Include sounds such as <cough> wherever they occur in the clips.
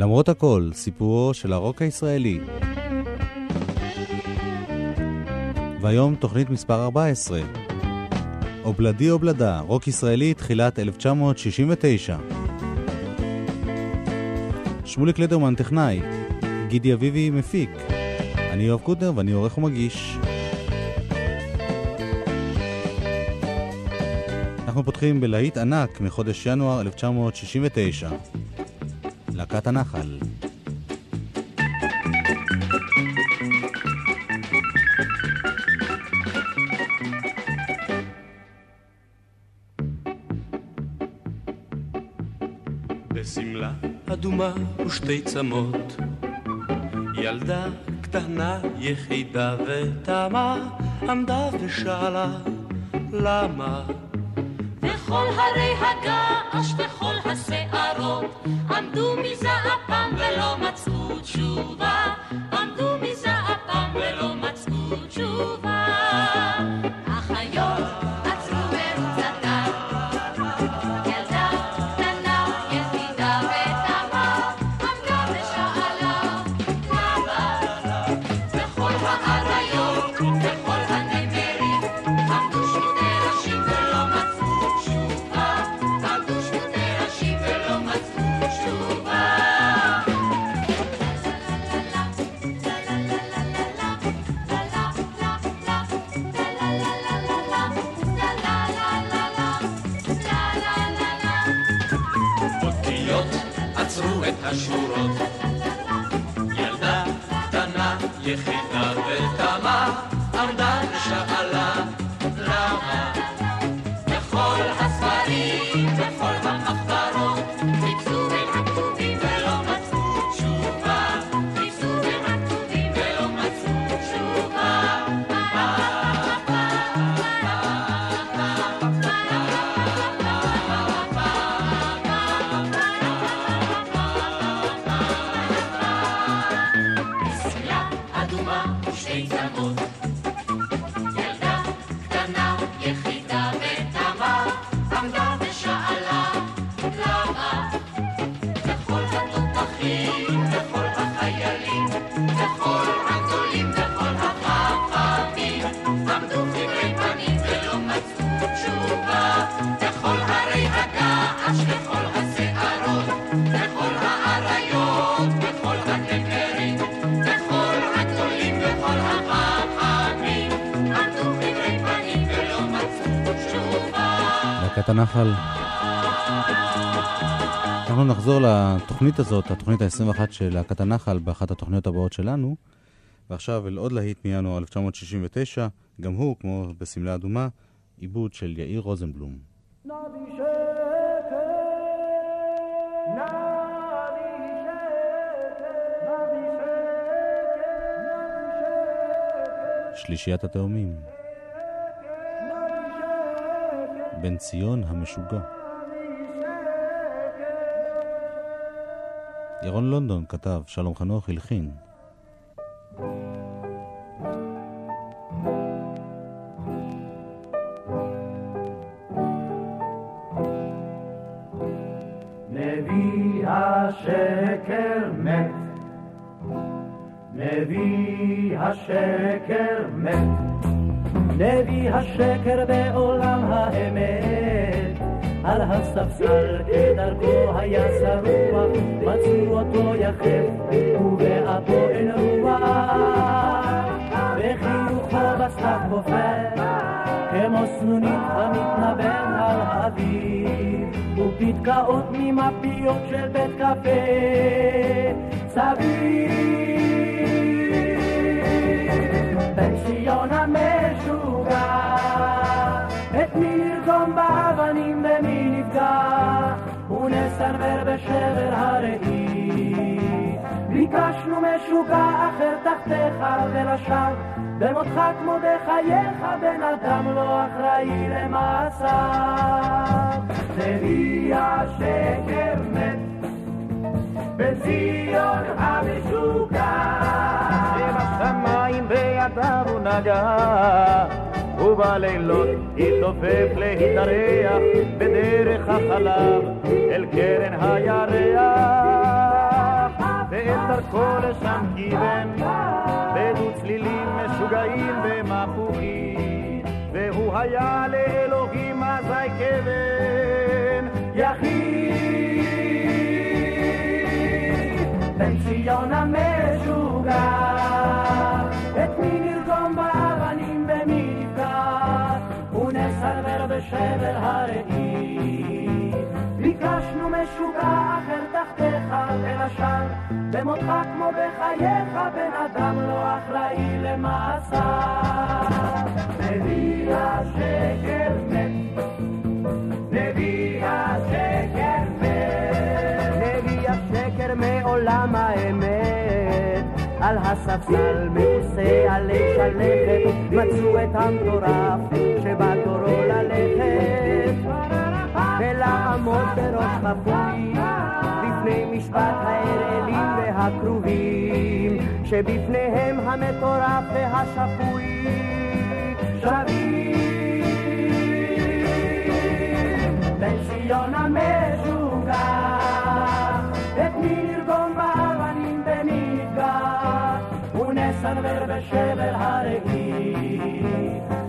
למרות הכל, סיפורו של הרוק הישראלי. והיום תוכנית מספר 14. אובלדי אובלדה, רוק ישראלי, תחילת 1969. שמוליק לדרמן טכנאי, גידי אביבי מפיק. אני יואב קוטנר ואני עורך ומגיש. אנחנו פותחים בלהיט ענק מחודש ינואר 1969. להקת הנחל. בשמלה אדומה ושתי צמות ילדה קטנה יחידה ותמה עמדה ושאלה למה וכל הרי הגעש וכל השערות עמדו מזעפם ולא מצאו תשובה. עמדו מזעפם ולא מצאו תשובה השורות. ילדה קטנה יחידה הנחל. אנחנו נחזור לתוכנית הזאת, התוכנית ה-21 של להקת הנחל, באחת התוכניות הבאות שלנו. ועכשיו אל עוד להיט מינואר 1969, גם הוא, כמו בשמלה אדומה, עיבוד של יאיר רוזנבלום. שלישיית התאומים. בן ציון המשוגע. ירון לונדון כתב, שלום חנוך הלחין. נביא השקר מת, נביא השקר מת, נביא השקר בעולם האמת, על הספסל כדרכו היה שרוח, מצאו אותו יחף, ובאפו אין רוח, וחיוכו בסתיו בופר, כמו סנונית המתנבן על האוויר, ופתקאות ממפיות של בית קפה סביב. באבנים במי נפגע, ונסרבר בשבר הראי. ביקשנו משוגע אחר תחתיך ולשווא, במותך כמו בחייך בן אדם לא אחראי למעשיו. נביא השקר מת, בן ציון המשוגע. שבשמיים בידיו הוא נגע, ובלילות התעופף להתארח בדרך החלב אל קרן הירח. דרכו לשם כיוון, בדו צלילים משוגעים ומפוחים, והוא היה לאלוהים ונסרבר בשבר הראי. ביקשנו משוגע אחר תחתיך ולשם, במותך כמו בחייך בן אדם לא אחראי למעשה. נביא השקר מת, נביא השקר מת. נביא השקר מעולם האמת על הספסל מכוסה עלי שלכת מצאו את המטורף שבא תורו ללכת ולעמוד בראש חפוי בפני משפט האראלים והכרובים שבפניהם המטורף והשפוי שווים. בן ציון המשוגע, את מי נרגום ונסנוור בשבר הראי.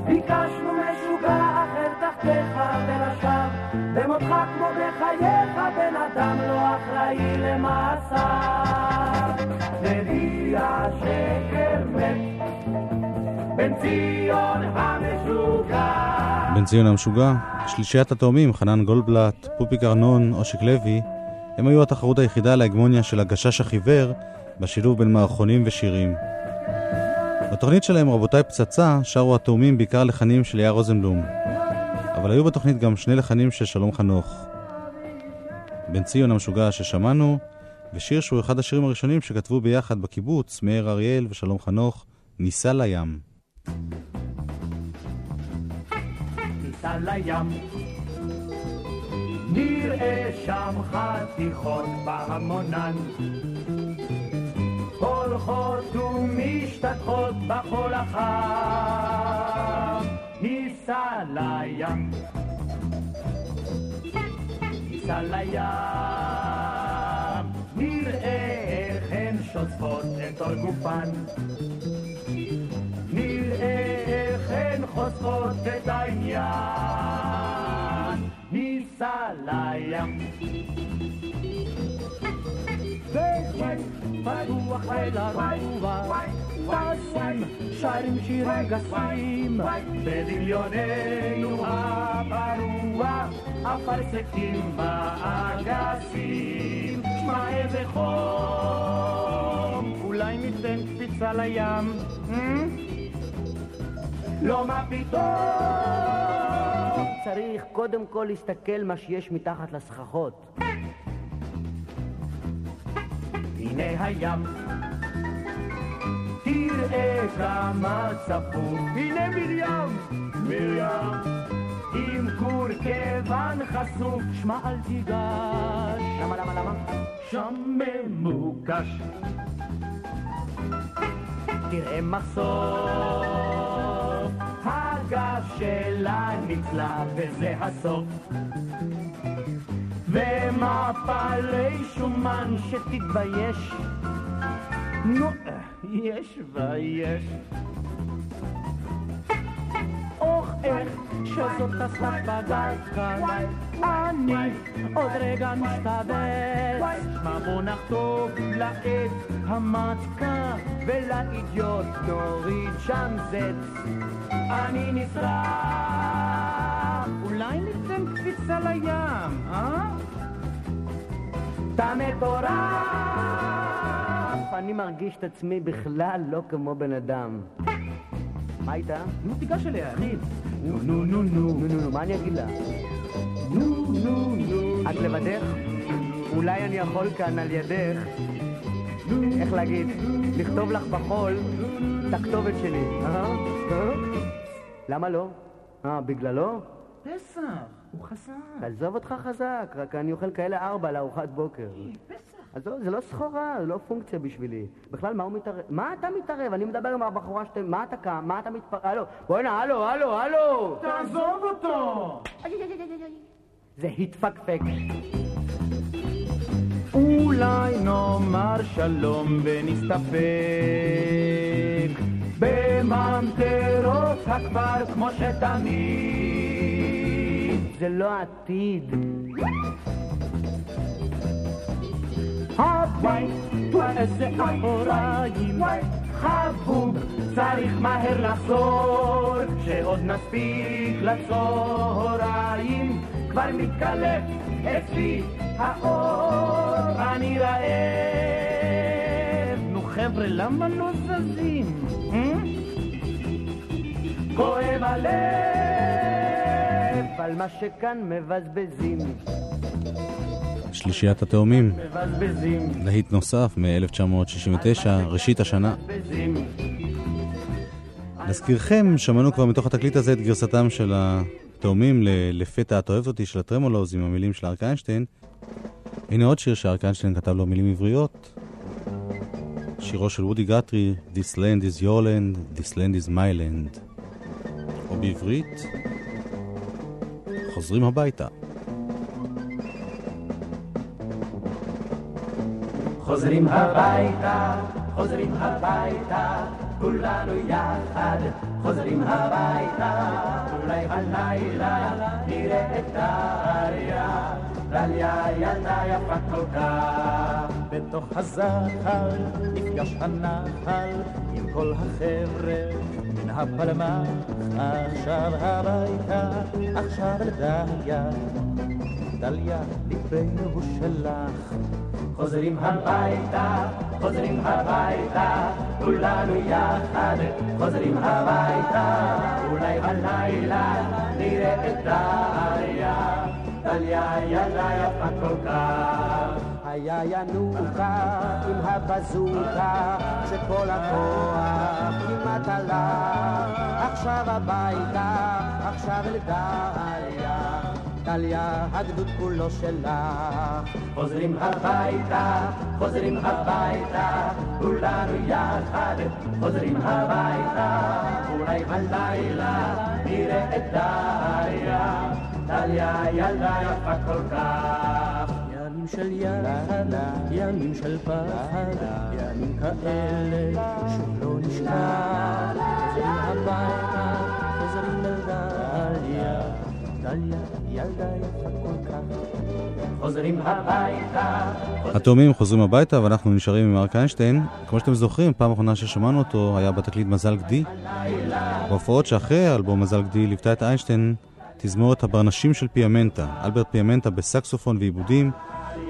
ביקשנו משוגע אחר תחתיך ולשם, במותך כמו בחייך בן אדם לא אחראי למעשיו. נביא השקר מת, בן ציון המשוגע. בן ציון המשוגע, שלישיית התאומים, חנן גולדבלט, פופיק ארנון, אושיק לוי, הם היו התחרות היחידה להגמוניה של הגשש החיוור בשילוב בין מערכונים ושירים. בתוכנית שלהם רבותיי פצצה שרו התאומים בעיקר לחנים של יאיר רוזנבלום, אבל היו בתוכנית גם שני לחנים של שלום חנוך. בן ציון המשוגע ששמענו, ושיר שהוא אחד השירים הראשונים שכתבו ביחד בקיבוץ, מאיר אריאל ושלום חנוך, ניסה לים. ניסע לים. נראה שם חתיכות בהמונן. הולכות ומשתטחות בחול החם. ניסע לים. ניסע לים. נראה איך הן שוטפות את עול גופן. נראה איך הן חושפות את העניין. ניסע לים. פתוח אל הרוח, טסים, שרים שירים גסים, בדמיוננו הפרוע, אפרסקים באגסים, שמע איזה חום, אולי ניתן קפיצה לים? לא מה פתאום. צריך קודם כל להסתכל מה שיש מתחת לסככות הנה הים. תראה כמה צפוף, הנה מרים, מרים, עם כיוון חשוף, שמע אל תיגש, למה למה למה? שם ממוקש. תראה מחשוף, הגב שלה נצלה וזה הסוף. ומפלי שומן שתתבייש. נו, יש ויש. אוח, איך שזאת בגז כאן. אני עוד רגע משתבץ. שמע בוא נחטוף לעץ המטקה ולאידיוט נוריד שם זץ. אני נשרף. אולי ניתן קפיצה לים, אה? אתה מטורף. אני מרגיש את עצמי בכלל לא כמו בן אדם. מה איתה? נו, תיגש אליה, נו נו נו נו נו נו, מה אני אגיד לה? נו נו נו את לבדך? אולי אני יכול כאן על ידך, איך להגיד, לכתוב לך בחול את הכתובת שלי. אה? אה? למה לא? אה, בגללו? פסח, הוא חזק. עזוב אותך חזק, רק אני אוכל כאלה ארבע לארוחת בוקר. עזוב, זה לא סחורה, זה לא פונקציה בשבילי. בכלל, מה הוא מתערב? מה אתה מתערב? אני מדבר עם הבחורה שאתם... מה אתה קם? מה אתה מתפר... הלו, בוא'נה, הלו, הלו, הלו! תעזוב אותו! זה התפקפק. אולי נאמר שלום ונסתפק בממטרות הכבר כמו שתמיד. זה לא עתיד. הביתה איזה אחוריים חבוב צריך מהר לחזור שעוד נספיק לצהריים כבר מתקלף אצלי האור אני רעב נו חבר'ה למה לא זזים? כואב הלב על מה שכאן מבזבזים. שלישיית התאומים, להיט נוסף מ-1969, ראשית השנה. להזכירכם, שמענו כבר מתוך התקליט הזה את גרסתם של התאומים ל- לפתע את אוהבת אותי של הטרמולוז עם המילים של אריק איינשטיין. הנה עוד שיר שאריק איינשטיין כתב לו מילים עבריות. שירו של וודי גטרי, This land is your land, This land is my land. או בעברית, חוזרים הביתה. חוזרים הביתה, חוזרים הביתה, כולנו יחד, חוזרים הביתה, אולי הלילה נראה את דריה, דליה ילדה יפה כל כך. בתוך הזחל נפגש הנחל עם כל החבר'ה מן הפלמ"ח, עכשיו הביתה, עכשיו לדליה. דליה, ליבנו שלך. חוזרים הביתה, חוזרים הביתה, כולנו יחד, חוזרים הביתה, אולי הלילה נראה את דליה, דליה ילדה יפה כל כך. היה ינוקה עם הבזוקה, שכל הכוח כמעט עלה. עכשיו הביתה, עכשיו אל דליה, דליה הגדוד כולו שלך. חוזרים הביתה, חוזרים הביתה, כולנו יחד, חוזרים הביתה, אולי הלילה נראה את דליה, דליה ילדה יפה כל כך. ימים של יחד, ימים של פחד, ימים כאלה שלא נשכח. חוזרים הביתה, חוזרים אל דליה, דליה ילדה יפה כל כך. חוזרים הביתה, התאומים חוזרים הביתה ואנחנו נשארים עם אריק איינשטיין. כמו שאתם זוכרים, פעם אחרונה ששמענו אותו היה בתקליט מזל גדי. בהופעות שאחרי האלבום מזל גדי ליוותה את איינשטיין תזמורת הברנשים של פיאמנטה. אלברט פיאמנטה בסקסופון ועיבודים,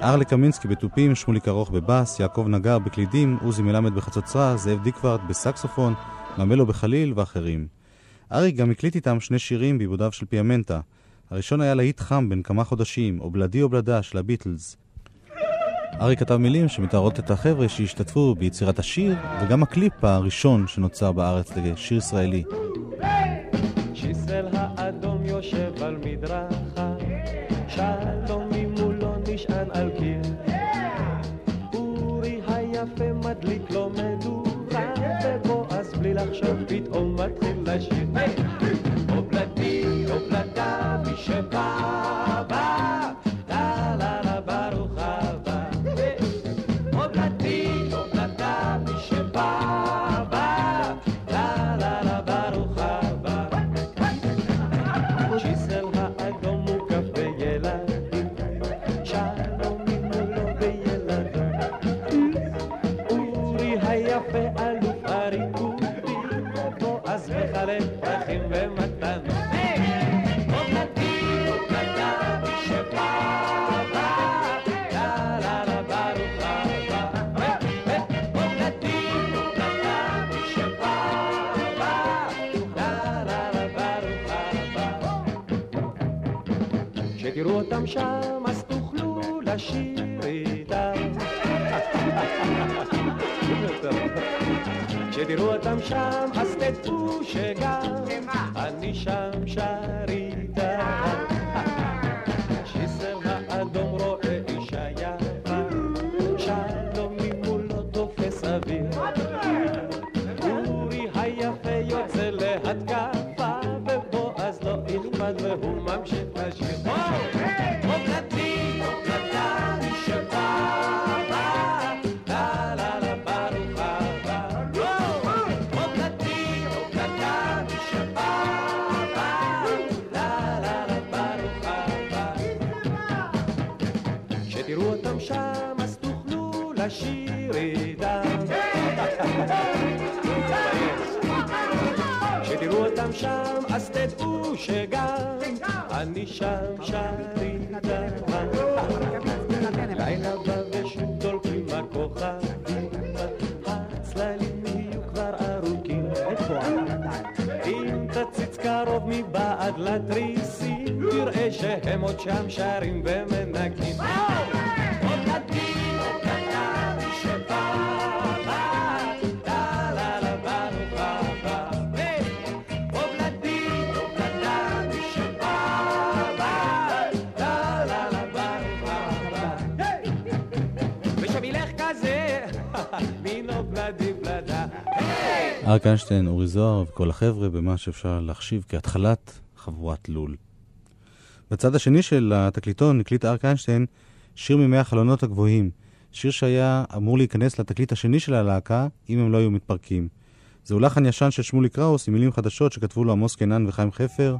ארלה קמינסקי בתופים, שמוליק ארוך בבאס, יעקב נגר בקלידים, עוזי מלמד בחצוצרה, זאב דיקוורט בסקסופון, ממלו בחליל ואחרים. אריק גם הקליט איתם שני שירים בעיבודיו של פיאמנטה. הראשון היה להיט חם בן כמה חודשים, או בלדי או בלדה של הביטלס. אריק כתב מילים שמתארות את החבר'ה שהשתתפו ביצירת השיר, וגם הקליפ הראשון שנוצר בארץ לשיר ישראלי. שם אז תוכלו לשיר איתם. <laughs> כשתראו אותם שם אז תדעו שגם אני שם שר אריק איינשטיין, אורי זוהר וכל החבר'ה במה שאפשר להחשיב כהתחלת חבורת לול. בצד השני של התקליטון הקליט אריק איינשטיין שיר מימי החלונות הגבוהים, שיר שהיה אמור להיכנס לתקליט השני של הלהקה אם הם לא היו מתפרקים. זהו לחן ישן של שמולי קראוס עם מילים חדשות שכתבו לו עמוס קינן וחיים חפר,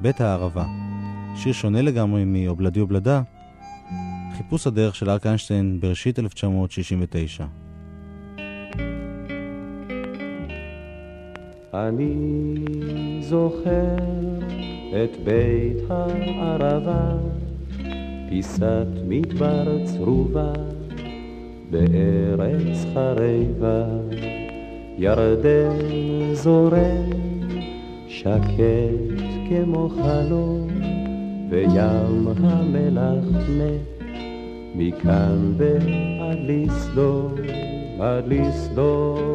בית הערבה. שיר שונה לגמרי מאובלדי אובלדה, חיפוש הדרך של אריק איינשטיין בראשית 1969. אני זוכר את בית הערבה, פיסת מדבר צרובה בארץ חרבה, ירדן זורם שקט כמו חלום, וים המלח מת מכאן ועד לסדום, עד לסדום.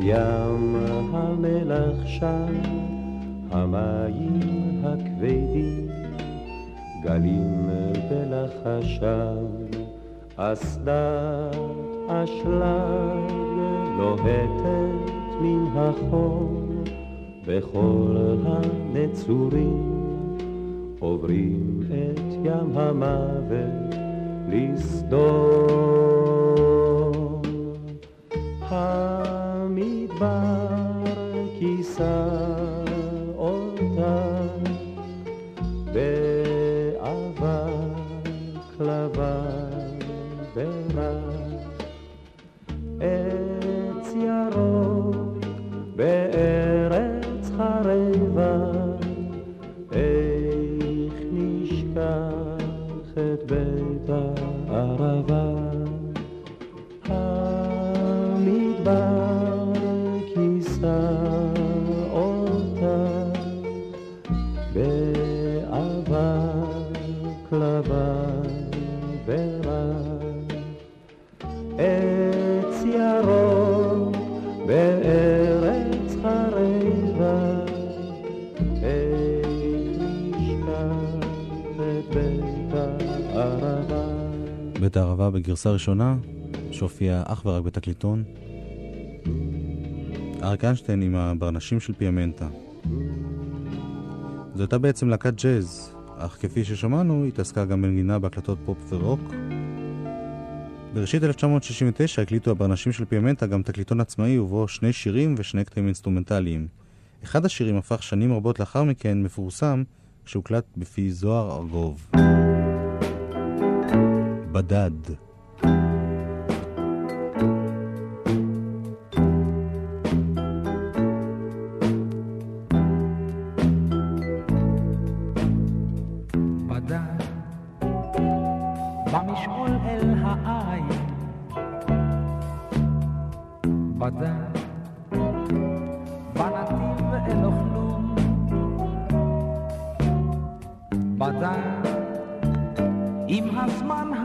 ים המלח שם, המים הכבדים, גלים בלחשם, אסדת אשלג לוהטת מן החור, וכל הנצורים עוברים את ים המוות לסדום. בגרסה ראשונה, שהופיעה אך ורק בתקליטון. אריק איינשטיין עם הברנשים של פיאמנטה. זו הייתה בעצם להקת ג'אז, אך כפי ששמענו, היא התעסקה גם בנגינה בהקלטות פופ ורוק. בראשית 1969 הקליטו הברנשים של פיאמנטה גם תקליטון עצמאי ובו שני שירים ושני קטעים אינסטרומנטליים. אחד השירים הפך שנים רבות לאחר מכן מפורסם כשהוקלט בפי זוהר ארגוב. בדד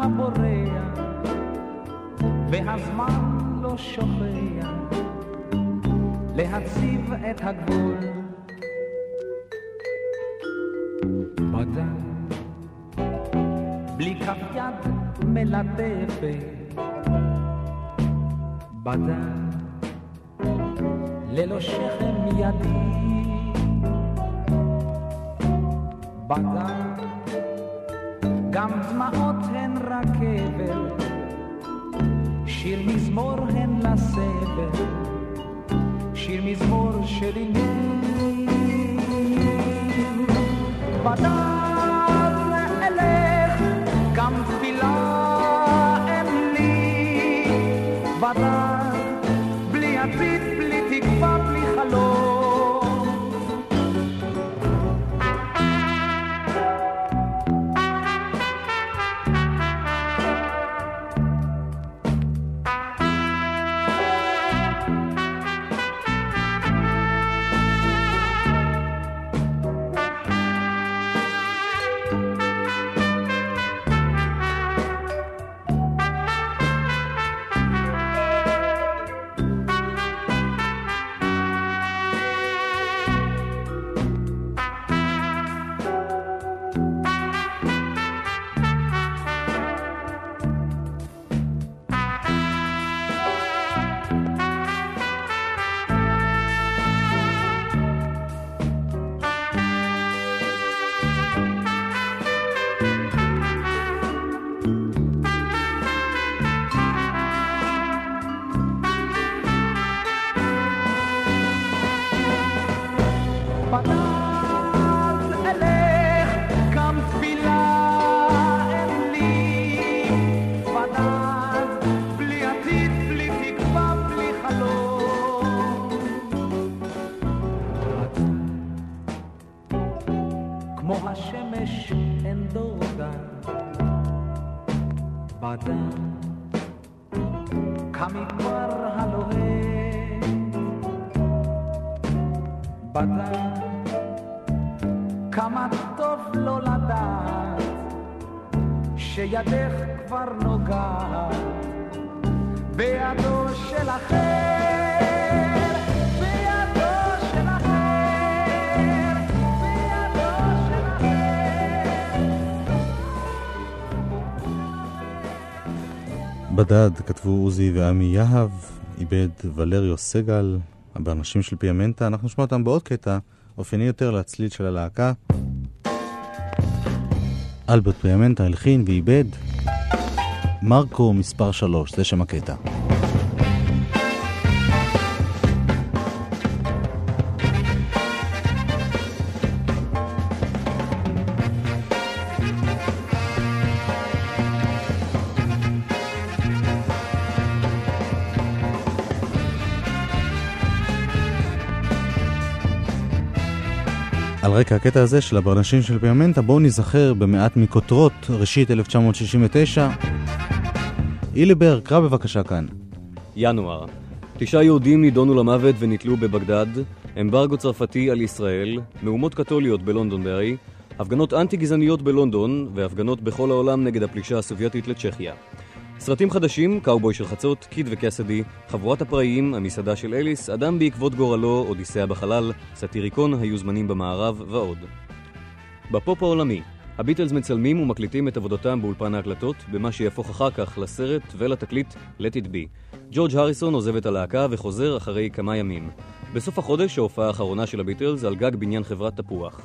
הבורח והזמן לא שוכח להציב את הגבול. בדק, בלי כף יד מלטפת. בדק, ללא שכם ידי. בדק, גם דמעות הן רכבת, שיר מזמור הן לסבל, שיר מזמור של אימים. בדד שידך כבר נוגעת בידו של אחר, בידו של אחר, בידו של אחר. בדד כתבו עוזי ועמי יהב, איבד ולריו סגל, באנשים של פיאמנטה. אנחנו נשמע אותם בעוד קטע, אופייני יותר לצליל של הלהקה. אלברט פיאמנטה הלחין ואיבד. מרקו מספר 3, זה שם הקטע. על רקע הקטע הזה של הברנשים של פיאמנטה, בואו ניזכר במעט מכותרות ראשית 1969. איליבר, קרא בבקשה כאן. ינואר. תשעה יהודים נידונו למוות ונתלו בבגדד, אמברגו צרפתי על ישראל, מהומות קתוליות בלונדונברי, הפגנות אנטי-גזעניות בלונדון והפגנות בכל העולם נגד הפלישה הסובייטית לצ'כיה. סרטים חדשים, קאובוי של חצות, קיד וקסדי, חבורת הפראיים, המסעדה של אליס, אדם בעקבות גורלו, אודיסאה בחלל, סאטיריקון, היו זמנים במערב ועוד. בפופ העולמי, הביטלס מצלמים ומקליטים את עבודתם באולפן ההקלטות, במה שיהפוך אחר כך לסרט ולתקליט Let It Be. ג'ורג' הריסון עוזב את הלהקה וחוזר אחרי כמה ימים. בסוף החודש ההופעה האחרונה של הביטלס על גג בניין חברת תפוח.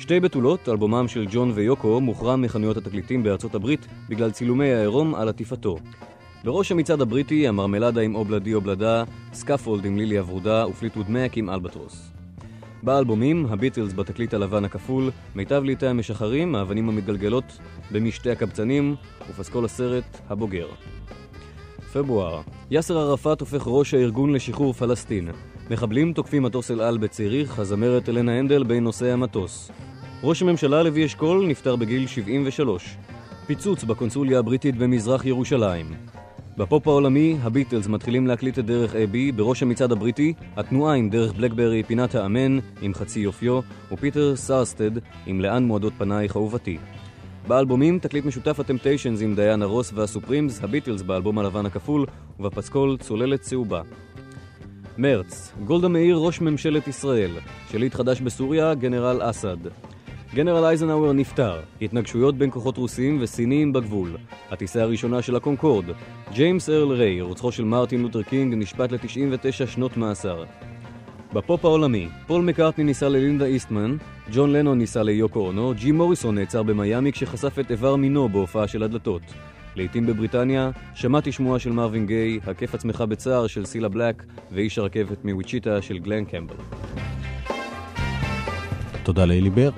שתי בתולות, אלבומם של ג'ון ויוקו, מוחרם מחנויות התקליטים בארצות הברית בגלל צילומי העירום על עטיפתו. בראש המצעד הבריטי, המרמלדה עם אובלדי אובלדה, סקאפולד עם לילי הוורודה ופליטווד מק עם אלבטרוס. באלבומים, הביטלס בתקליט הלבן הכפול, מיטב להיטי המשחרים, האבנים המתגלגלות, במשתי הקבצנים, ופסקול הסרט, הבוגר. פברואר, יאסר ערפאת הופך ראש הארגון לשחרור פלסטין. מחבלים תוקפים מטוס אל על בציריך, הזמרת אלנה הנדל בין נוסעי המטוס. ראש הממשלה לוי אשכול נפטר בגיל 73. פיצוץ בקונסוליה הבריטית במזרח ירושלים. בפופ העולמי, הביטלס מתחילים להקליט את דרך אבי בראש המצעד הבריטי, התנועה עם דרך בלקברי פינת האמן עם חצי יופיו, ופיטר סארסטד עם לאן מועדות פנייך אהובתי. באלבומים תקליט משותף הטמפטיישנס עם דיאנה רוס והסופרימס, הביטלס באלבום הלבן הכפול, ובפסקול צוללת צהובה. מרץ, גולדה מאיר ראש ממשלת ישראל. שליט חדש בסוריה, גנרל אסד. גנרל אייזנהאואר נפטר. התנגשויות בין כוחות רוסיים וסינים בגבול. הטיסה הראשונה של הקונקורד. ג'יימס ארל ריי, רוצחו של מרטין לותר קינג, נשפט ל-99 שנות מאסר. בפופ העולמי, פול מקארטני נישא ללינדה איסטמן, ג'ון לנון נישא ליוקו אונו, ג'ים מוריסון נעצר במיאמי כשחשף את איבר מינו בהופעה של הדלתות. להיטים בבריטניה, שמעתי שמועה של מרווין גיי, הקף עצמך בצער של סילה בלק, ואיש הרכבת מוויצ'יטה של גלן קמבל. תודה לאלי בר.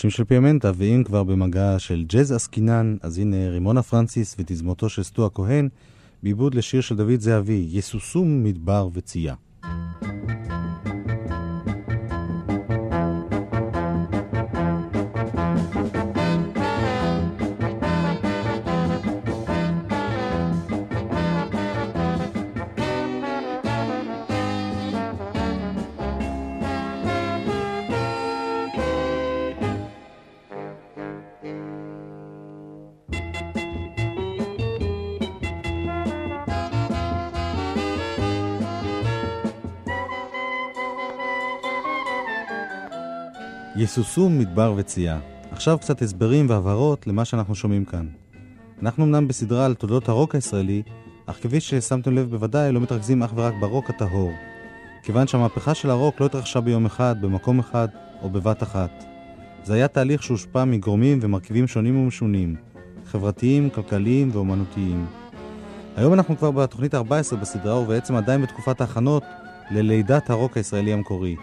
הברנשים של פיאמנטה, ואם כבר במגע של ג'אז עסקינן, אז הנה רימונה פרנסיס ותזמורתו של סטו הכהן, בעיבוד לשיר של דוד זהבי, יסוסום מדבר וצייה. יסוסום מדבר וצייה. עכשיו קצת הסברים והבהרות למה שאנחנו שומעים כאן. אנחנו אמנם בסדרה על תולדות הרוק הישראלי, אך כפי ששמתם לב בוודאי לא מתרכזים אך ורק ברוק הטהור. כיוון שהמהפכה של הרוק לא התרחשה ביום אחד, במקום אחד או בבת אחת. זה היה תהליך שהושפע מגורמים ומרכיבים שונים ומשונים, חברתיים, כלכליים ואומנותיים. היום אנחנו כבר בתוכנית ה-14 בסדרה ובעצם עדיין בתקופת ההכנות ללידת הרוק הישראלי המקורי.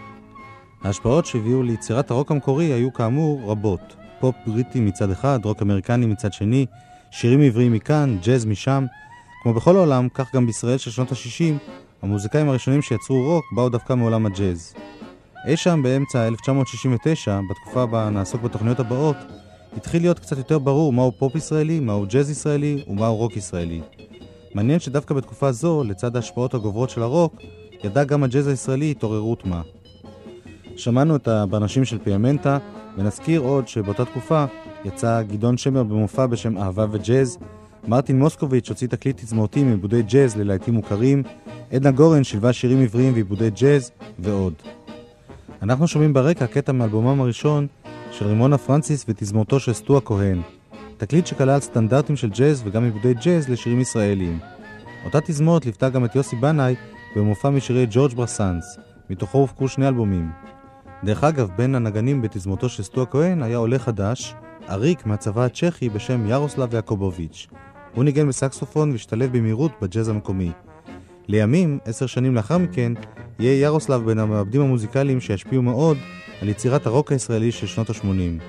ההשפעות שהביאו ליצירת הרוק המקורי היו כאמור רבות. פופ בריטי מצד אחד, רוק אמריקני מצד שני, שירים עבריים מכאן, ג'אז משם. כמו בכל העולם, כך גם בישראל של שנות ה-60, המוזיקאים הראשונים שיצרו רוק באו דווקא מעולם הג'אז. אי שם באמצע 1969, בתקופה בה נעסוק בתוכניות הבאות, התחיל להיות קצת יותר ברור מהו פופ ישראלי, מהו ג'אז ישראלי ומהו רוק ישראלי. מעניין שדווקא בתקופה זו, לצד ההשפעות הגוברות של הרוק, ידע גם הג'אז הישראלי התעוררות מה. שמענו את הבנשים של פיאמנטה, ונזכיר עוד שבאותה תקופה יצא גדעון שמר במופע בשם אהבה וג'אז, מרטין מוסקוביץ' הוציא תקליט תזמורתי מעיבודי ג'אז ללהיטים מוכרים, עדנה גורן שילבה שירים עבריים ועיבודי ג'אז, ועוד. אנחנו שומעים ברקע קטע מאלבומם הראשון של רימונה פרנסיס ותזמורתו של סטו הכהן, תקליט שכלל סטנדרטים של ג'אז וגם עיבודי ג'אז לשירים ישראליים. אותה תזמורת ליוותה גם את יוסי בנאי במופע משירי ג'ורג' ברסאנס, מתוכו הופקו שני אלבומים. דרך אגב, בין הנגנים בתזמורתו של סטו הכהן היה עולה חדש, עריק מהצבא הצ'כי בשם ירוסלב יעקובוביץ'. הוא ניגן בסקסופון והשתלב במהירות בג'אז המקומי. לימים, עשר שנים לאחר מכן, יהיה ירוסלב בין המעבדים המוזיקליים שישפיעו מאוד על יצירת הרוק הישראלי של שנות ה-80.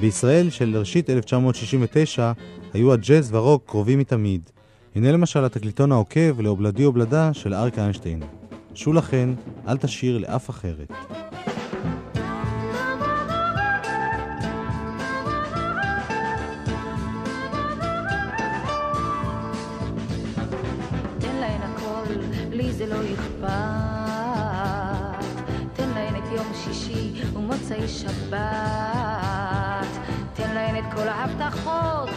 בישראל של ראשית 1969 היו הג'אז והרוק קרובים מתמיד. הנה למשל התקליטון העוקב לאובלדי אובלדה של אריק איינשטיין. שו לכן, אל תשאיר לאף אחרת. ומוצאי שבת. תן להן את כל ההבטחות,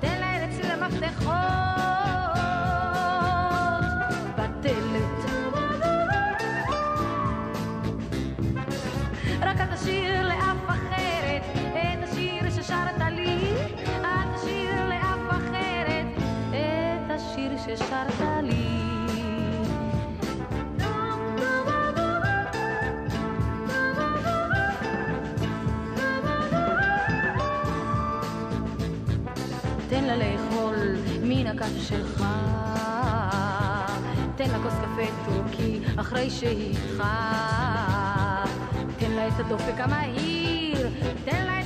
תן להן אצלי המפתחות. בדלת. רק אל תשאיר לאף אחרת את השיר ששרת לי. אל תשאיר לאף אחרת את השיר ששרת לי. הכף שלך. תן לה כוס קפה טורקי אחרי שהתחת. תן לה את הדופק המהיר, תן לה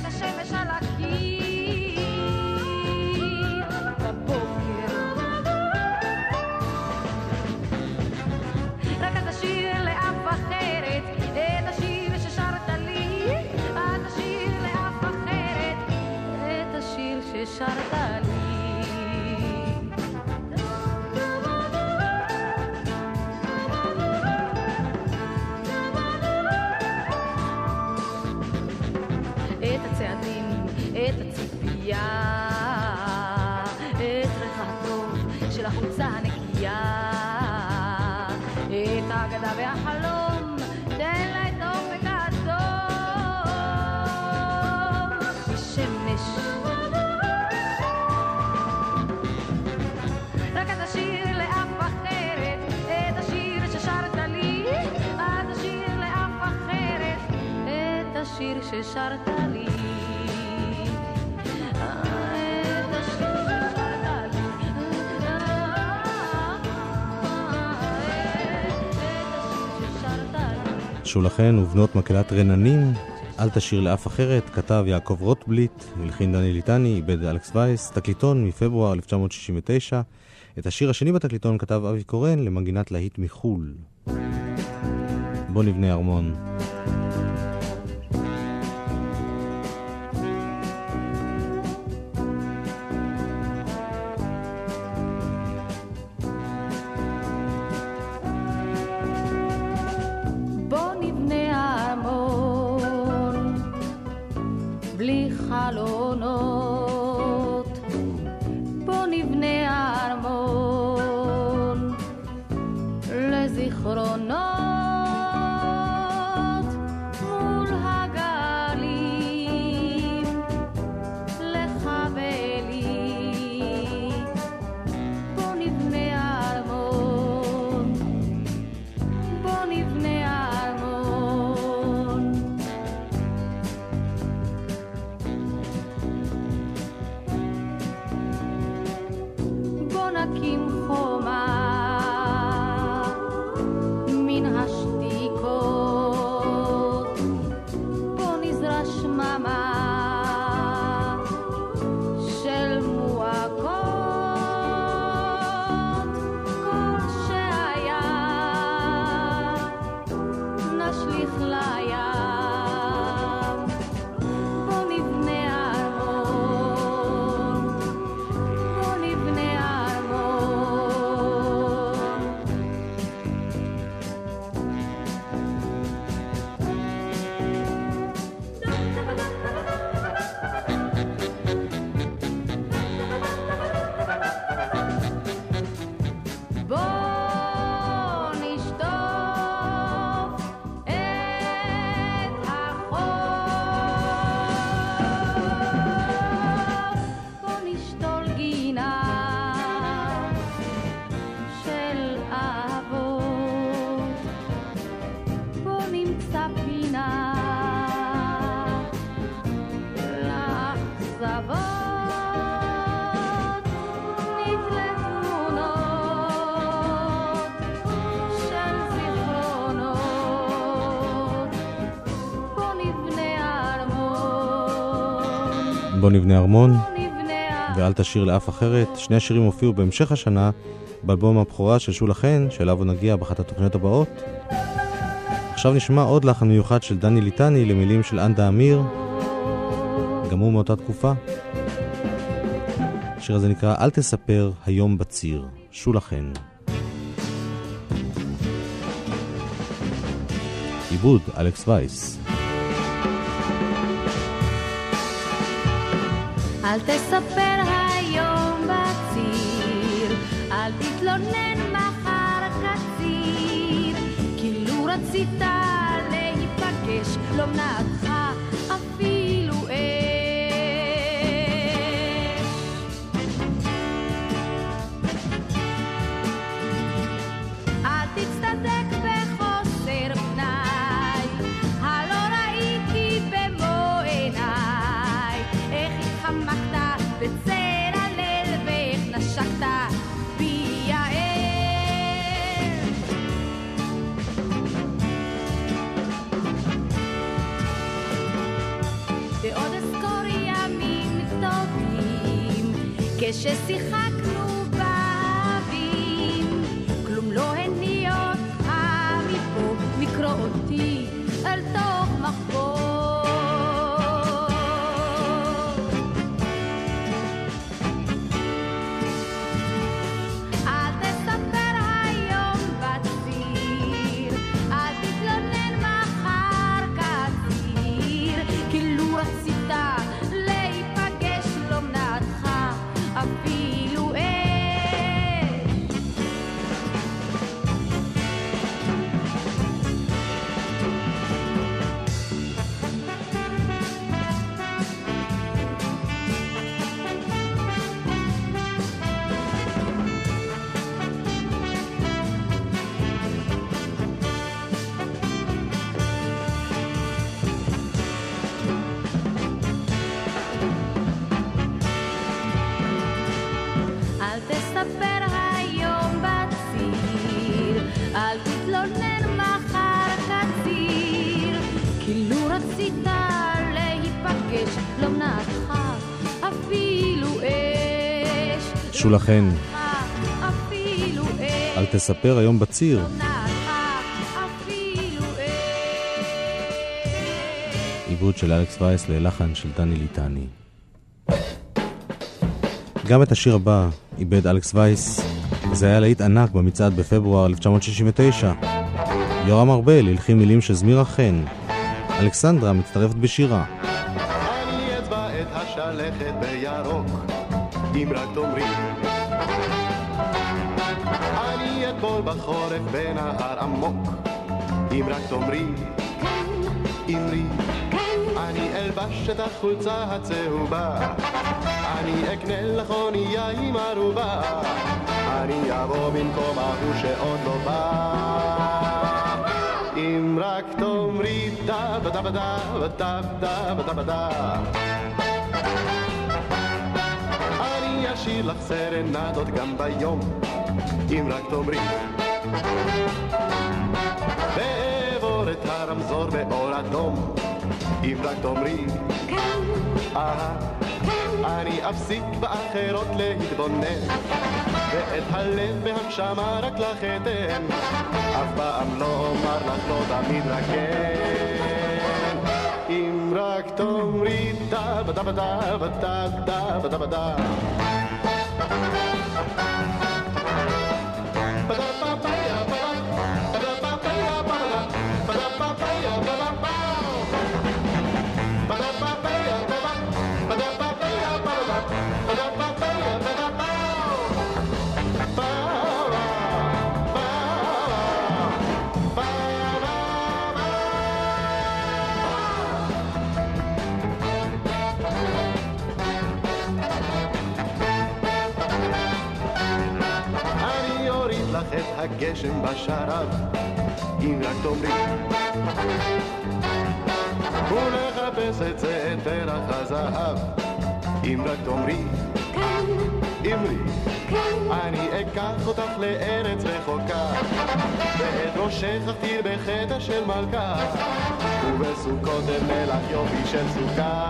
ששרת לי. שולחן ובנות מקהלת רננים, אל תשאיר לאף אחרת, כתב יעקב רוטבליט, הלחין דני ליטני, איבד אלכס וייס, תקליטון מפברואר 1969. את השיר השני בתקליטון כתב אבי קורן למנגינת להיט מחו"ל. בוא נבנה ארמון. ארמון. בוא נבנה ארמון, ואל תשאיר לאף אחרת. שני השירים הופיעו בהמשך השנה באלבום הבכורה של שולה חן, שאליו נגיע באחת התוכניות הבאות. עכשיו נשמע עוד לחן מיוחד של דני ליטני למילים של אנדה אמיר, גם הוא מאותה תקופה. השיר הזה נקרא "אל תספר היום בציר", שולה חן. עיבוד אלכס וייס. אל תספר היום בציר, אל תתלונן מחר קציר, כאילו רצית להיפגש, לא מנעתך טובים אפילו אש. אל תספר היום בציר. עיבוד של אלכס וייס ללחן של דני ליטני. גם את השיר הבא איבד אלכס וייס, זה היה להיט ענק במצעד בפברואר 1969. יורם ארבל הלחין מילים של זמירה חן. אלכסנדרה מצטרפת בשירה. אני אצבע את השלכת בירוק, אם רק תאמרי. אני אטבול בחורף בנהר עמוק, אם רק תאמרי. אמרי. אני אלבש את החולצה הצהובה, אני אקנה לך אונייה עם ערובה, אני אבוא במקום ההוא שעוד לא בא. אם רק תאמרי דה בדה בדה בדה בדה בדה בדה אני אשאיר לך סרנדות גם ביום אם רק תאמרי. ואעבור את הרמזור באור אדום אם רק תאמרי. אהה אני אפסיק באחרות להתבונן ואת הלב והנשמה רק לך אתן. אף פעם לא אומר לך לא תמיד רק כן. אם רק תאמרי דה בדה בדה בדה בדה בדה בדה אני הגשם בשרב, אם רק תאמרי. ונחפש את זה את פרח הזהב, אם רק תאמרי. אמרי, אני אקח אותך לארץ רחוקה, ואת ראשך אכתיר בחטא של מלכה, ובסוכות אבנה לך יופי של סוכה.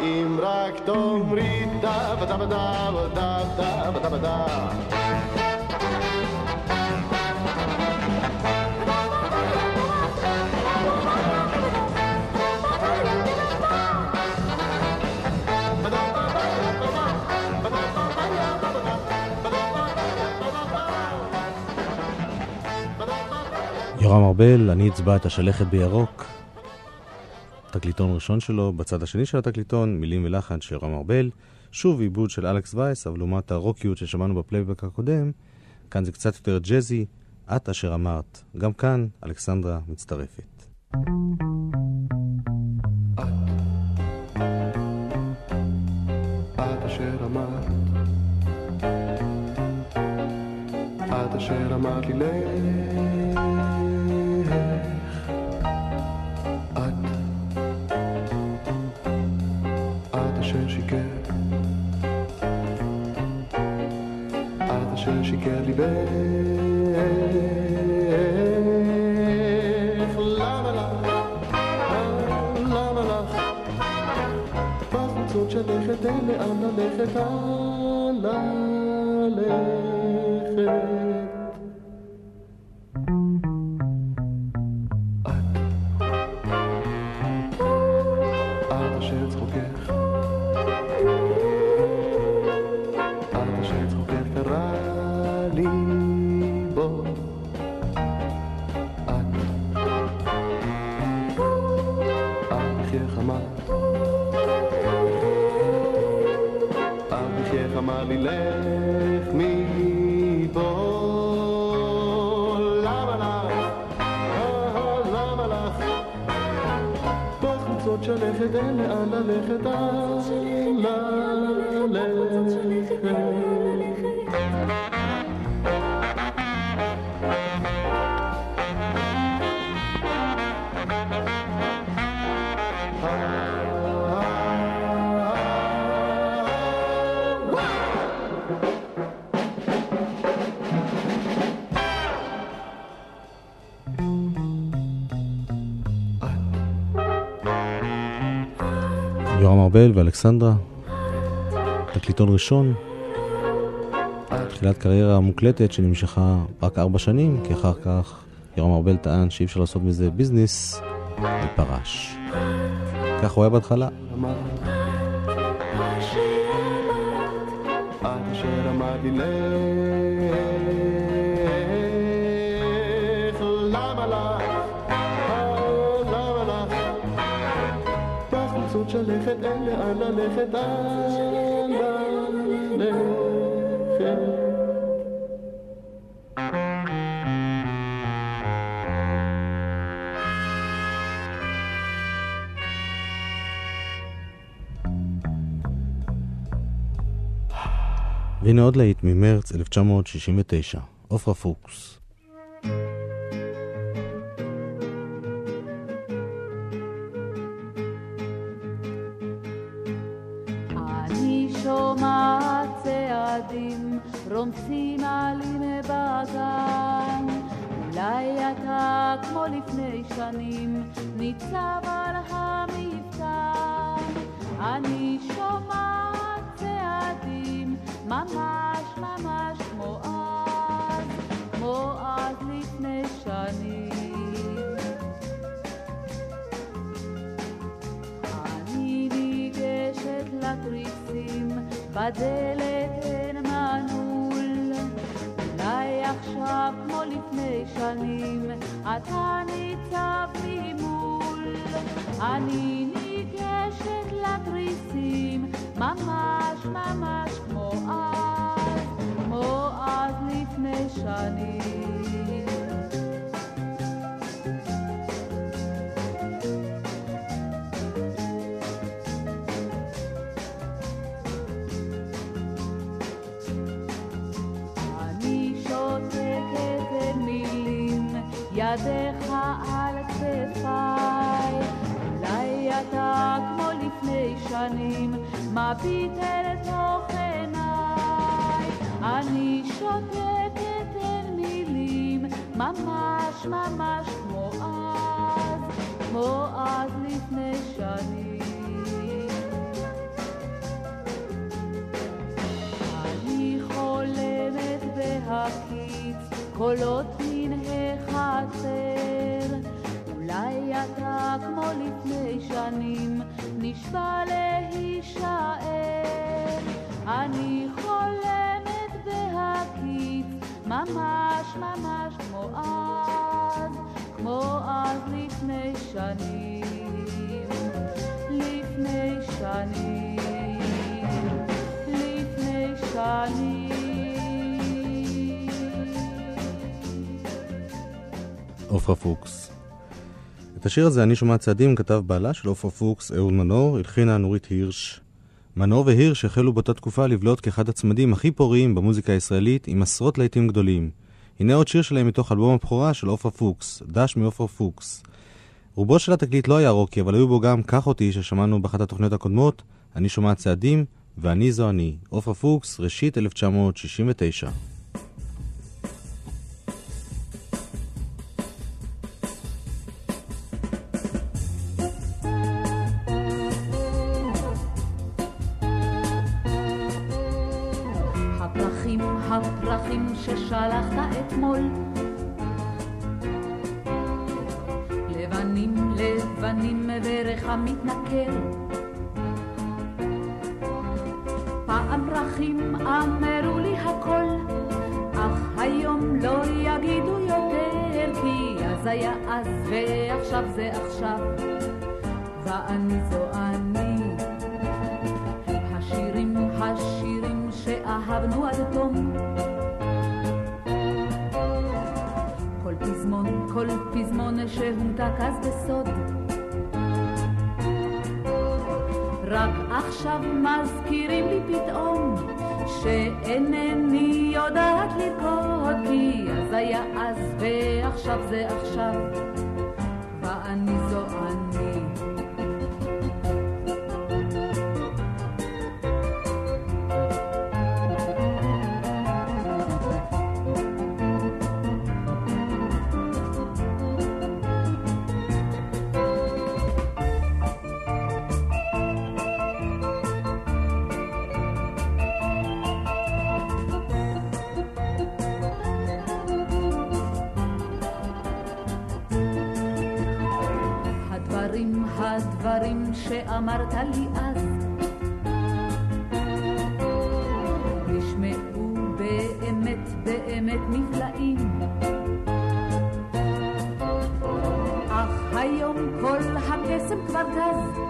אם רק תאמרי דה בדה בדה בדה בדה בדה יורם ארבל, אני אצבע את השלכת בירוק. תקליטון ראשון שלו, בצד השני של התקליטון, מילים ולחן של יורם ארבל. שוב עיבוד של אלכס וייס, אבל לעומת הרוקיות ששמענו בפלייבק הקודם, כאן זה קצת יותר ג'אזי, את אשר אמרת. גם כאן אלכסנדרה מצטרפת. את אשר אמרת לי ליבך למה לך למה לך בחוצות שלכת אין לאן ללכת, לאן בחייך אמר לי לך מפה למה לך? אה, למה לך? בחוצות שלכת אין לאן ללכת אל ללכת ארבל ואלכסנדרה, תקליטון ראשון, תחילת קריירה מוקלטת שנמשכה רק ארבע שנים, כי אחר כך יורם ארבל טען שאי אפשר לעשות מזה ביזנס, ופרש. כך הוא היה בהתחלה. עד אשר אמר לי לך, שלכת אין לאן ללכת, אל ללכת. והנה עוד להיט ממרץ 1969, עופרה פוקס. לפני שנים ניצב על המפתן אני שומעת צעדים ממש ממש כמו אז כמו אז לפני שנים אני ניגשת לתריסים, בדלת. אולי עכשיו כמו לפני שנים, אתה ניצב ממול. אני ניגשת לתריסים, ממש ממש כמו אז, כמו אז לפני שנים. ידיך על כתפיי. אולי אתה כמו לפני שנים, מביט אל תוך עיניי. אני שותקת אין מילים, ממש ממש כמו אז, כמו אז לפני שנים. אני חולמת בהקיץ קולות מן החצר אולי אתה כמו לפני שנים נשבע להישאר. אני חולמת בהקיץ ממש ממש כמו אז כמו אז לפני שנים. לפני שנים לפני שנים. עופרה פוקס. את השיר הזה, אני שומע צעדים, כתב בעלה של עופרה פוקס, אהוד מנור, הלחינה נורית הירש. מנור והירש החלו באותה תקופה לבלוט כאחד הצמדים הכי פוריים במוזיקה הישראלית, עם עשרות להיטים גדולים. הנה עוד שיר שלהם מתוך אלבום הבכורה של עופרה פוקס, דש מעופרה פוקס. רובו של התקליט לא היה רוקי, אבל היו בו גם "קח אותי" ששמענו באחת התוכניות הקודמות, אני שומע צעדים, ואני זו אני. עופרה פוקס, ראשית 1969. אתמול. לבנים, לבנים ברך המתנכר פעם פרחים אמרו לי הכל אך היום לא יגידו יותר כי אז היה אז ועכשיו זה עכשיו. ואני זו אני. השירים, השירים שאהבנו עד תום. פזמון, כל פזמון שהומתק אז בסוד. רק עכשיו מזכירים לי פתאום שאינני יודעת לרקוד כי אז היה אז ועכשיו זה עכשיו ואני זו שאמרת לי אז. נשמעו באמת באמת נפלאים. אך היום כל הקסם כבר גז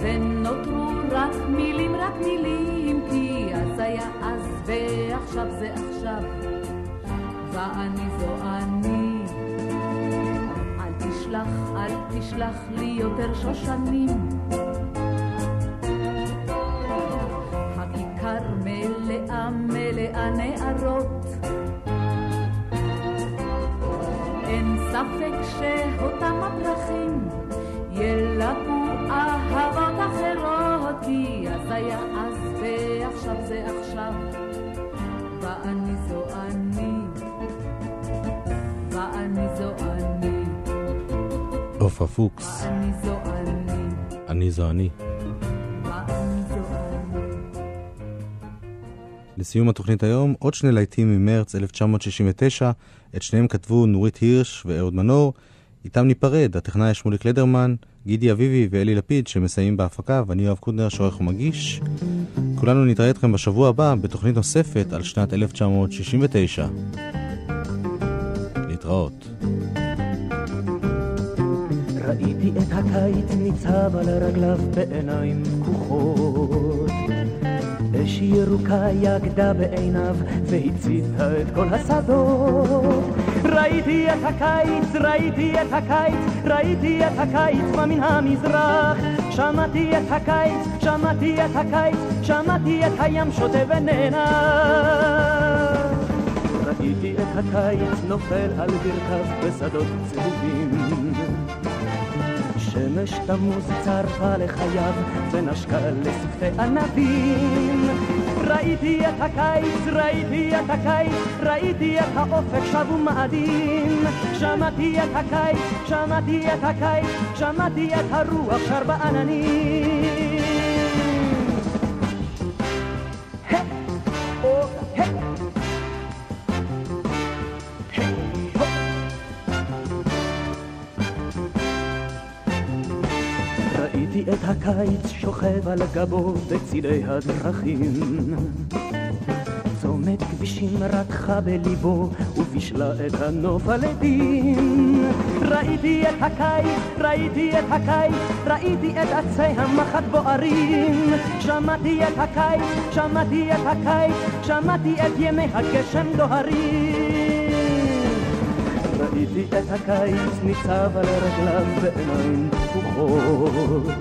ונותרו רק מילים, רק מילים כי אז היה אז ועכשיו זה עכשיו. ואני זו אני. אל תשלח, אל תשלח לי יותר שושנים ספק שאותם הפרחים ילקו אהבות אחרות כי אז היה אז ועכשיו זה עכשיו. ואני זו אני ואני זו אני. עופרה פוקס, ואני זו אני. אני זו אני. לסיום התוכנית היום, עוד שני להיטים ממרץ 1969, את שניהם כתבו נורית הירש ואהוד מנור. איתם ניפרד, הטכנאי שמוליק לדרמן, גידי אביבי ואלי לפיד שמסייעים בהפקה, ואני יואב קודנר שעורך ומגיש. כולנו נתראה אתכם בשבוע הבא בתוכנית נוספת על שנת 1969. להתראות. ראיתי את הקיץ ניצב על רגליו בעיניים פקוחות. אש ירוקה יגדה בעיניו והציתה את כל השדות. ראיתי את הקיץ, ראיתי את הקיץ, ראיתי את הקיץ בא מן המזרח. שמעתי את הקיץ, שמעתי את הקיץ, שמעתי את הים שותה ונאנח. ראיתי את הקיץ נופל על ברכיו בשדות צהובים. שמש תמוז צרפה לחייו ונשקה לשפתי ענבים. ראיתי את הקיץ, ראיתי את הקיץ, ראיתי את האופק שב ומאדים. שמעתי את הקיץ, שמעתי את הקיץ, שמעתי את הרוח שר בעננים. את הקיץ שוכב על גבו בצידי הדרכים. צומת כבישים רתחה בליבו ובישלה את הנוף הלדים. ראיתי את הקיץ, ראיתי את הקיץ, ראיתי את עצי המחט בוערים. שמעתי את הקיץ, שמעתי את הקיץ, שמעתי את ימי הגשם דוהרים. ראיתי את הקיץ ניצב על רגליו בעיניים פקוחות.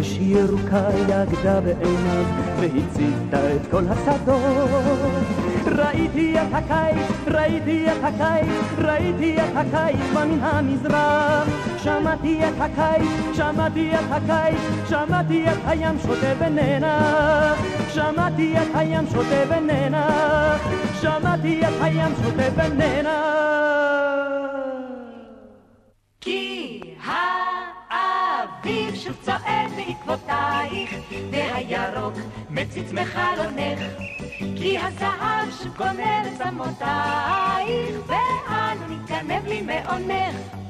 אש ירוקה יגדה בעיניו והציתה את כל השדות. ראיתי את הקיץ, ראיתי את הקיץ, ראיתי את הקיץ בא מן המזרח. שמעתי את הקיץ, שמעתי את הקיץ, שמעתי את הים שותה ונאנח. שמעתי את הים שותה ונאנח. שמעתי את הים שותה ונאנח. כי האביב שוב צועד בעקבותייך, והירוק מציץ מחלונך. כי הזהב שוב קונה לצמותייך, ואנו נתגנב לי מעונך.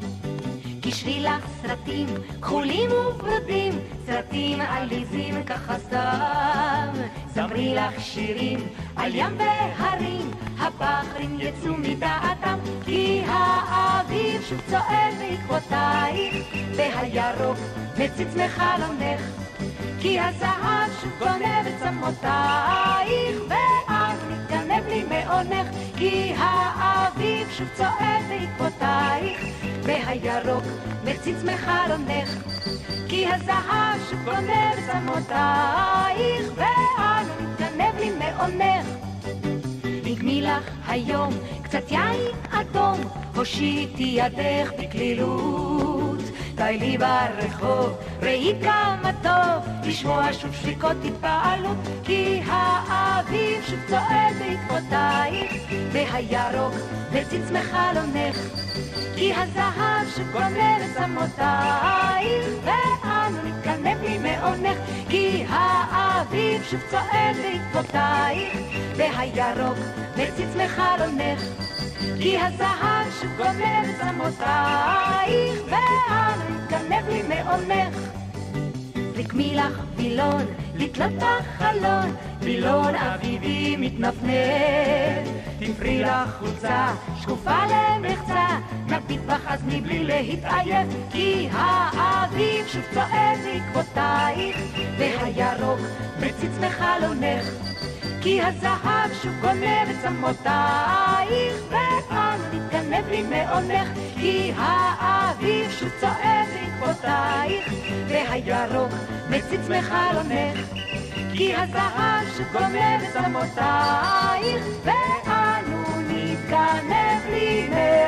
כי שבילך סרטים כחולים וברודים, סרטים עליזים ככה סתם. ספרי לך שירים על ים והרים, הבחרים יצאו מדעתם, כי האביב שוב צועד בעקבותייך, והירוק מציץ מחלונך. כי הזהב שוב גונב את צמותייך, לי מעונך, כי האביב שוב צועד בעקבותייך, והירוק מציץ מחלונך. כי הזהב שוב גונב את צמותייך, ואז מתגנב לי מעונך. דגמי לך היום קצת יין אדום, הושיטי ידך בקלילות. די לי ברחוב, ראי כמה טוב, לשמוע שוב שריקות התפעלות, כי האביב שוב צועד בעקבותייך, והירוק מציץ מחלונך. כי הזהב שוב גונב את צמותייך, ואנו נתגנב לי מעונך, כי האביב שוב צועד בעקבותייך, והירוק מציץ מחלונך. כי הזהב שוב גונב את צמותייך, ואנו נתגנב לי מעונך. הקמילח וילון, לתלות בחלון, וילון אביבי מתנפנף. תפרי לך חולצה, שקופה למחצה, נביט בך אז מבלי להתעייף, כי האביב שוב צועד בעקבותייך, והירוק מציץ בחלונך. כי הזהב שוב גונב את צמותייך, ואנו נתגנב לי מעונך, כי האביב שוב צועד בעקבותייך, והירוק מציץ מחלונך. כי הזהב שוב גונב את צמותייך, ואנו נתגנב לי מעונך.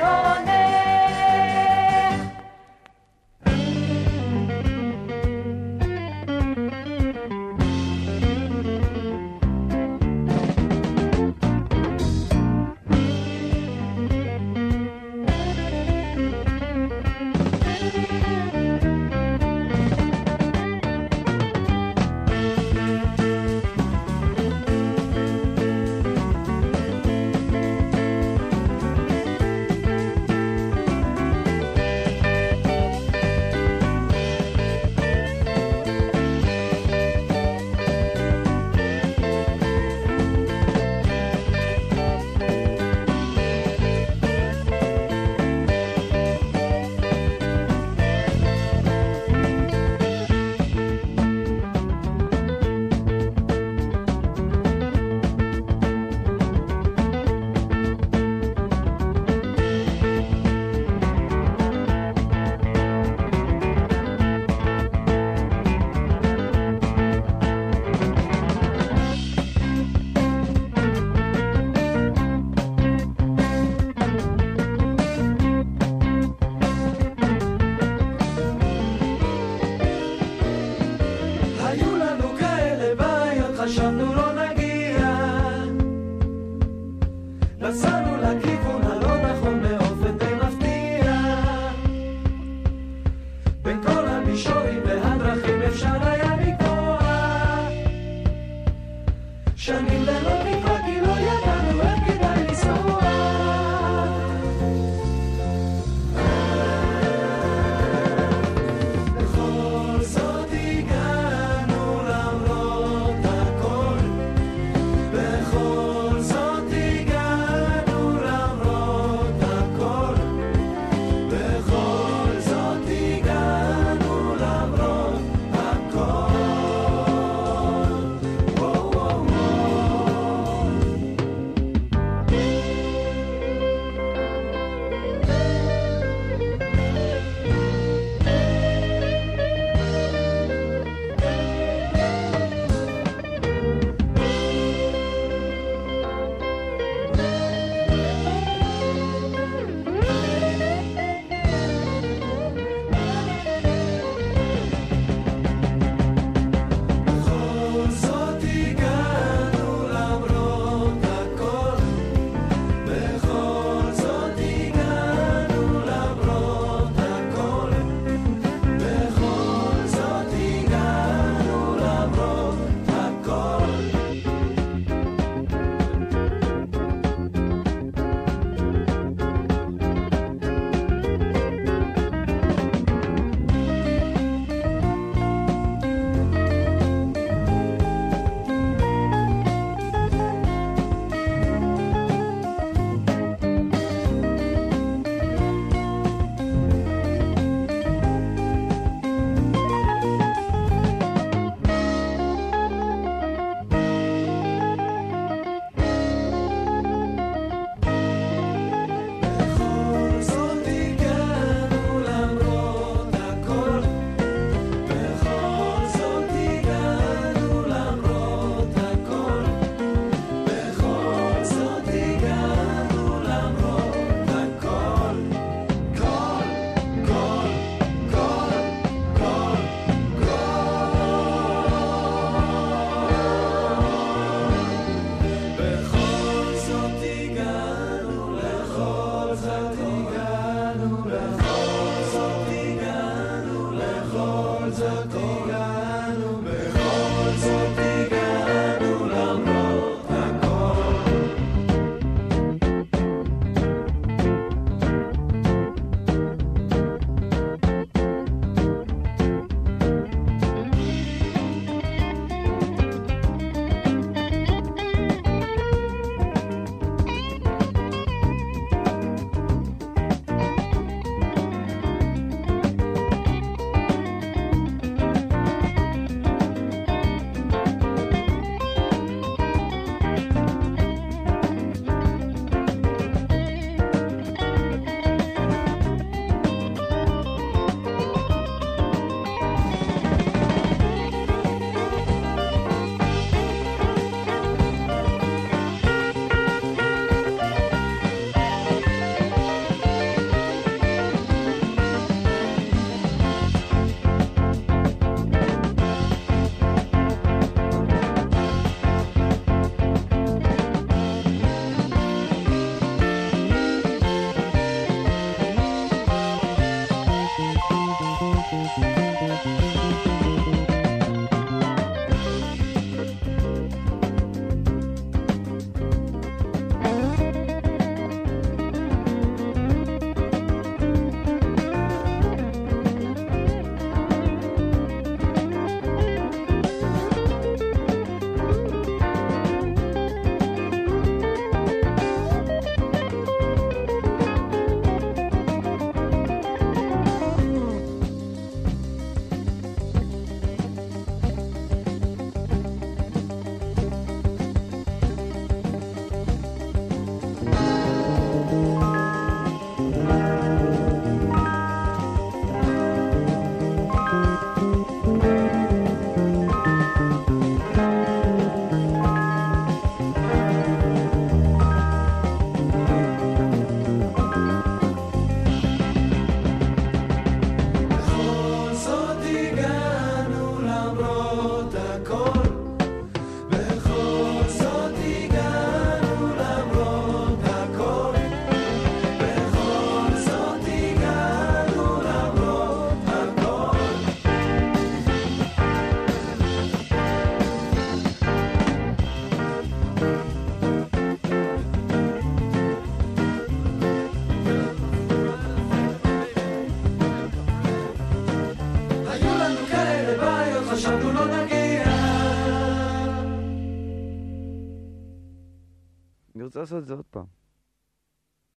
אני רוצה לעשות